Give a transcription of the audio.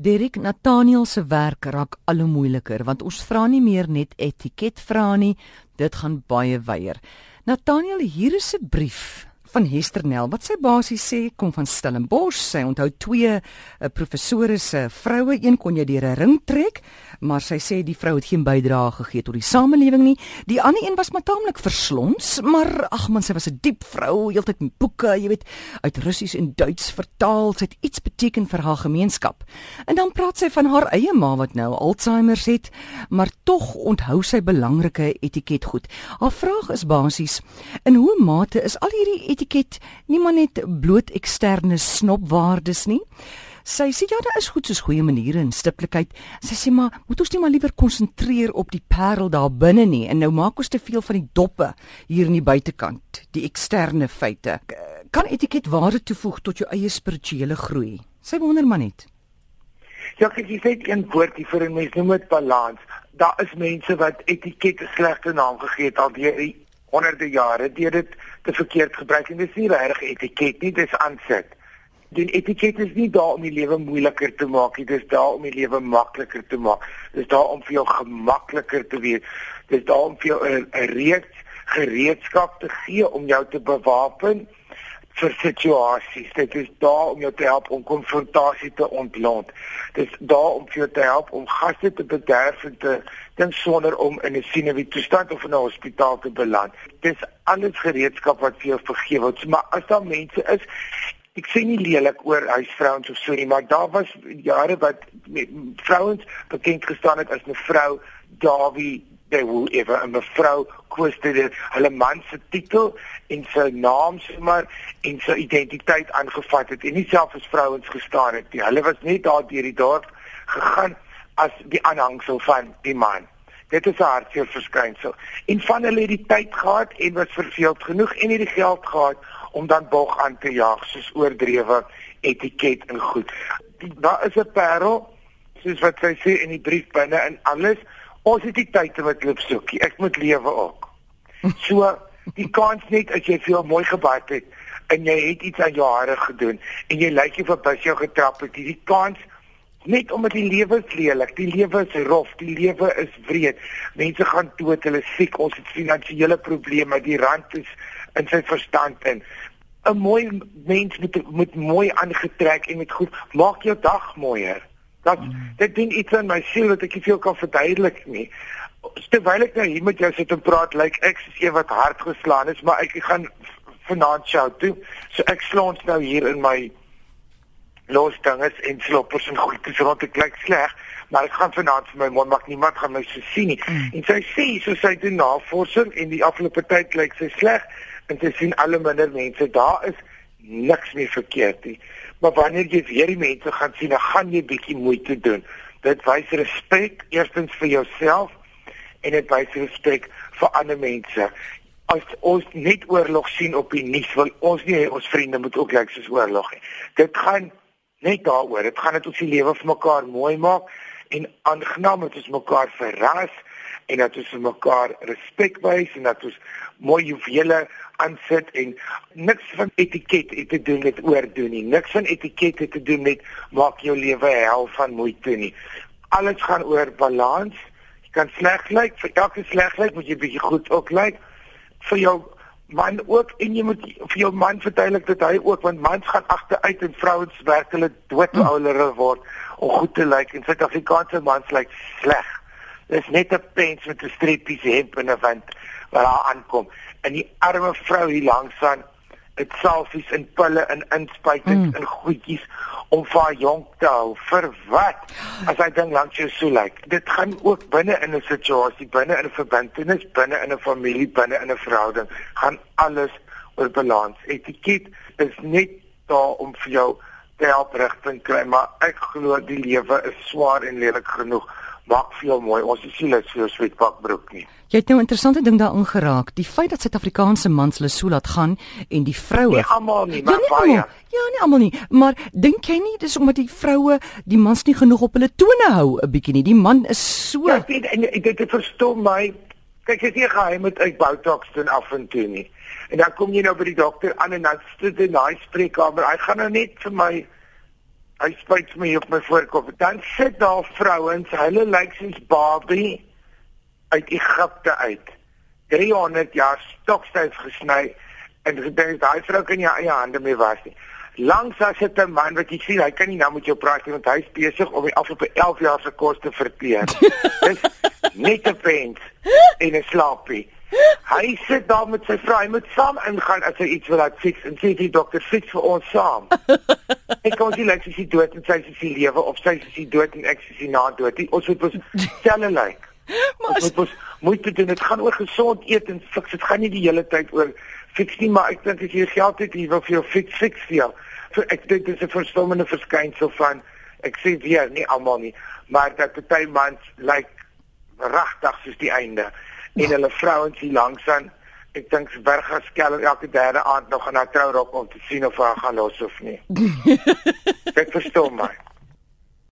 Derek Nathaniel se werk raak al hoe moeiliker want ons vra nie meer net etiket vra nie, dit gaan baie weier. Nathaniel, hier is 'n brief van Hester Nel wat sy basies sê kom van Stellenbosch. Sy onthou twee uh, professore se vroue, een kon jy deur 'n ring trek, maar sy sê die vrou het geen bydrae gegee tot die samelewing nie. Die ander een was maar taamlik verslons, maar ag man, sy was 'n diep vrou, heeltyd met boeke, jy weet, uit Russies en Duits vertaal. Sy het iets beteken vir haar gemeenskap. En dan praat sy van haar eie ma wat nou Alzheimer het, maar tog onthou sy belangrike etiket goed. Haar vraag is basies: in hoe mate is al hierdie etiket nie maar net bloot eksterne snopwaardes nie. Sy sê ja, daar is goed soos goeie maniere en stiptelikheid. Sy sê maar moet ons nie maar liewer konsentreer op die parel daar binne nie en nou maak ons te veel van die doppe hier in die buitekant, die eksterne feite. Kan etiket waarde toevoeg tot jou eie spirituele groei? Sy wonder maar net. Ja, jy sê een woordjie vir 'n mens noem dit balans. Daar is mense wat etiket 'n slegte naam gegee het al deur die honderde jare deur dit te verkeerd gebruik en dis nie regtig etiket nie, dis aansit. Die etiket is nie daar om die lewe moeiliker te maak nie, dis daar om die lewe makliker te maak. Dis daar om vir jou gemakliker te wees. Dis daar om vir jou 'n reeks gereedskap te gee om jou te bewapen vir situasies. Dit is daar om jou te help om konfrontasie te ontlont. Dit is daar om jou te help om gaste te bederf en te dink sonder om in 'n sinewie toestand of in 'n hospitaal te beland. Dit is alles gereedskap wat vir jou vergewe word. Maar as daar mense is Ek sê nie lelik oor huisvrouens of so nie, maar daar was jare wat vrouens bekend gestaan het as mevrou Dawie they will ever 'n mevrou koeste dit hulle man se titel en sy naam sommer en sy identiteit aangevat het en nie self as vrouens gestaan het nie. Hulle was net daar deur die dorp gegaan as die aanhangsel van die man. Dit is 'n hartseer verskynsel. En van hulle het die tyd gehad en was verveeld genoeg en het die geld gehad om dan bog aan te jaag soos oordrewe etiket en goed. Daar is 'n parel soos wat sy sê in die brief binne en alles Ons het die tyd wat loop soekie. Ek moet lewe ook. So die kans net as jy veel mooi gebad het en jy het iets aan jou hare gedoen en jy lyk jy verbis jou getrap het, die kans net omdat die lewe is lelik, die lewe is rof, die lewe is wreed. Mense gaan dood, hulle siek, ons het finansiële probleme, die rand is in sy verstand in. 'n Mooi mens moet moet mooi aangetrek en met goed maak jou dag mooier. Dat mm. dit ding iets in my siel wat ek nie veel kan verduidelik nie. Terwyl ek nou hier met jou sit en praat, lyk like ek soos een wat hard geslaan is, maar ek gaan vanaand sjou toe. So ek slaans nou hier in my los dinges en sloppers en goed, dis rot ek lyk sleg, maar ek gaan vanaand vir my mond maak niemand gaan my so sien nie. Mm. En sy sê so sy doen navorsing en die afgelope tyd lyk sy sleg en sy sien alle minder mense. Daar is niks meer verkeerd nie. Maar wanneer jy weer die mense gaan sien, dan gaan jy bietjie moeite doen. Dit wys respek eerstens vir jouself en dit wys respek vir ander mense. As ons net oorlog sien op die nuus, wil ons nie ons vriende moet ook lyk soos oorlog nie. Dit gaan net daaroor. Dit gaan net ons die lewe vir mekaar mooi maak en aangenaam met ons mekaar verras en dat ons vir mekaar respek wys en dat ons mooi juwele aansit en niks van etiket het te doen met oordoen nie. Niks van etiket het te doen met maak jou lewe hel van moeite nie. Alles gaan oor balans. Jy kan sleg lyk, vir elke sleg lyk moet jy bietjie goed ook lyk. Vir jou man ook en jy moet vir jou man verduidelik dat hy ook want mans gaan agteruit en vrouens werk hulle dood hoe ouer word om goed te lyk en Suid-Afrikaanse mans lyk sleg. Dis net 'n pens met 'n streppies hemp en 'n wind wat daar aankom. En die arme vrou hier langs aan dit selfies in pille en inspuitings mm. en goedjies om vir haar jonk te hou. Vir wat? As hy ding langs jou so lyk. Dit gaan ook binne in 'n situasie, binne in 'n verbintenis, binne in 'n familie, binne in 'n verhouding, gaan alles oor balans. Etiket is net daar om vir jou help rigting kry, maar ek glo die lewe is swaar en lelik genoeg maak veel mooi. Ons is nie net so swetbakbroek nie. Jy het nou 'n interessante ding daarin geraak. Die feit dat Suid-Afrikaanse mans hulle so laat gaan en die vroue Nie almal nie, maar ja, nie baie. Amal, ja, nie almal nie. Maar dink jy nie dis omdat die vroue die mans nie genoeg op hulle tone hou 'n bietjie nie. Die man is so Ja, weet, en ek dit verstom my. Kyk, jy sê hy moet uit Botox doen af en toe nie. En dan kom jy nou by die dokter aan en dan sit hy in daai spreekkamer. Hy gaan nou net vir my hy spuit my op my voorkop. Dan sit daar vrouens, hulle lyk soos Barbie uit Egipte uit. 300 jaar stokstyf gesny en gedink daai vrou kan jy eie hande mee was nie. Langs as dit 'n man wat jy sien, hy kan nie nou met jou praat nie want hy's besig om die afgelope 11 jaar se kos te verteer. Dis net 'n vent en 'n slaapie. Hy sit daar met sy vrou, hy moet saam ingaan as hy iets wil laat fix en sê die dokter fix vir ons saam. Ek kon sien like sy dood en sy is lewe of sy is dood en ek is na dood. Ons moet ons selle lyk. Maar ons moet moeite doen. Dit gaan oor gesond eet en fix. Dit gaan nie die hele tyd oor fix nie, maar ek dink as jy geld het, jy wil vir jou fix fix vir jou. So ek dink dit is 'n verstommende verskynsel van ek sê weer nie almal nie, maar dat party mans lyk like, regtig soos die einde en hulle vrouens hier langs aan ek dink Berga skel elke derde aand nog in haar trourok om te sien of hy gaan los of nie. ek verstom maar.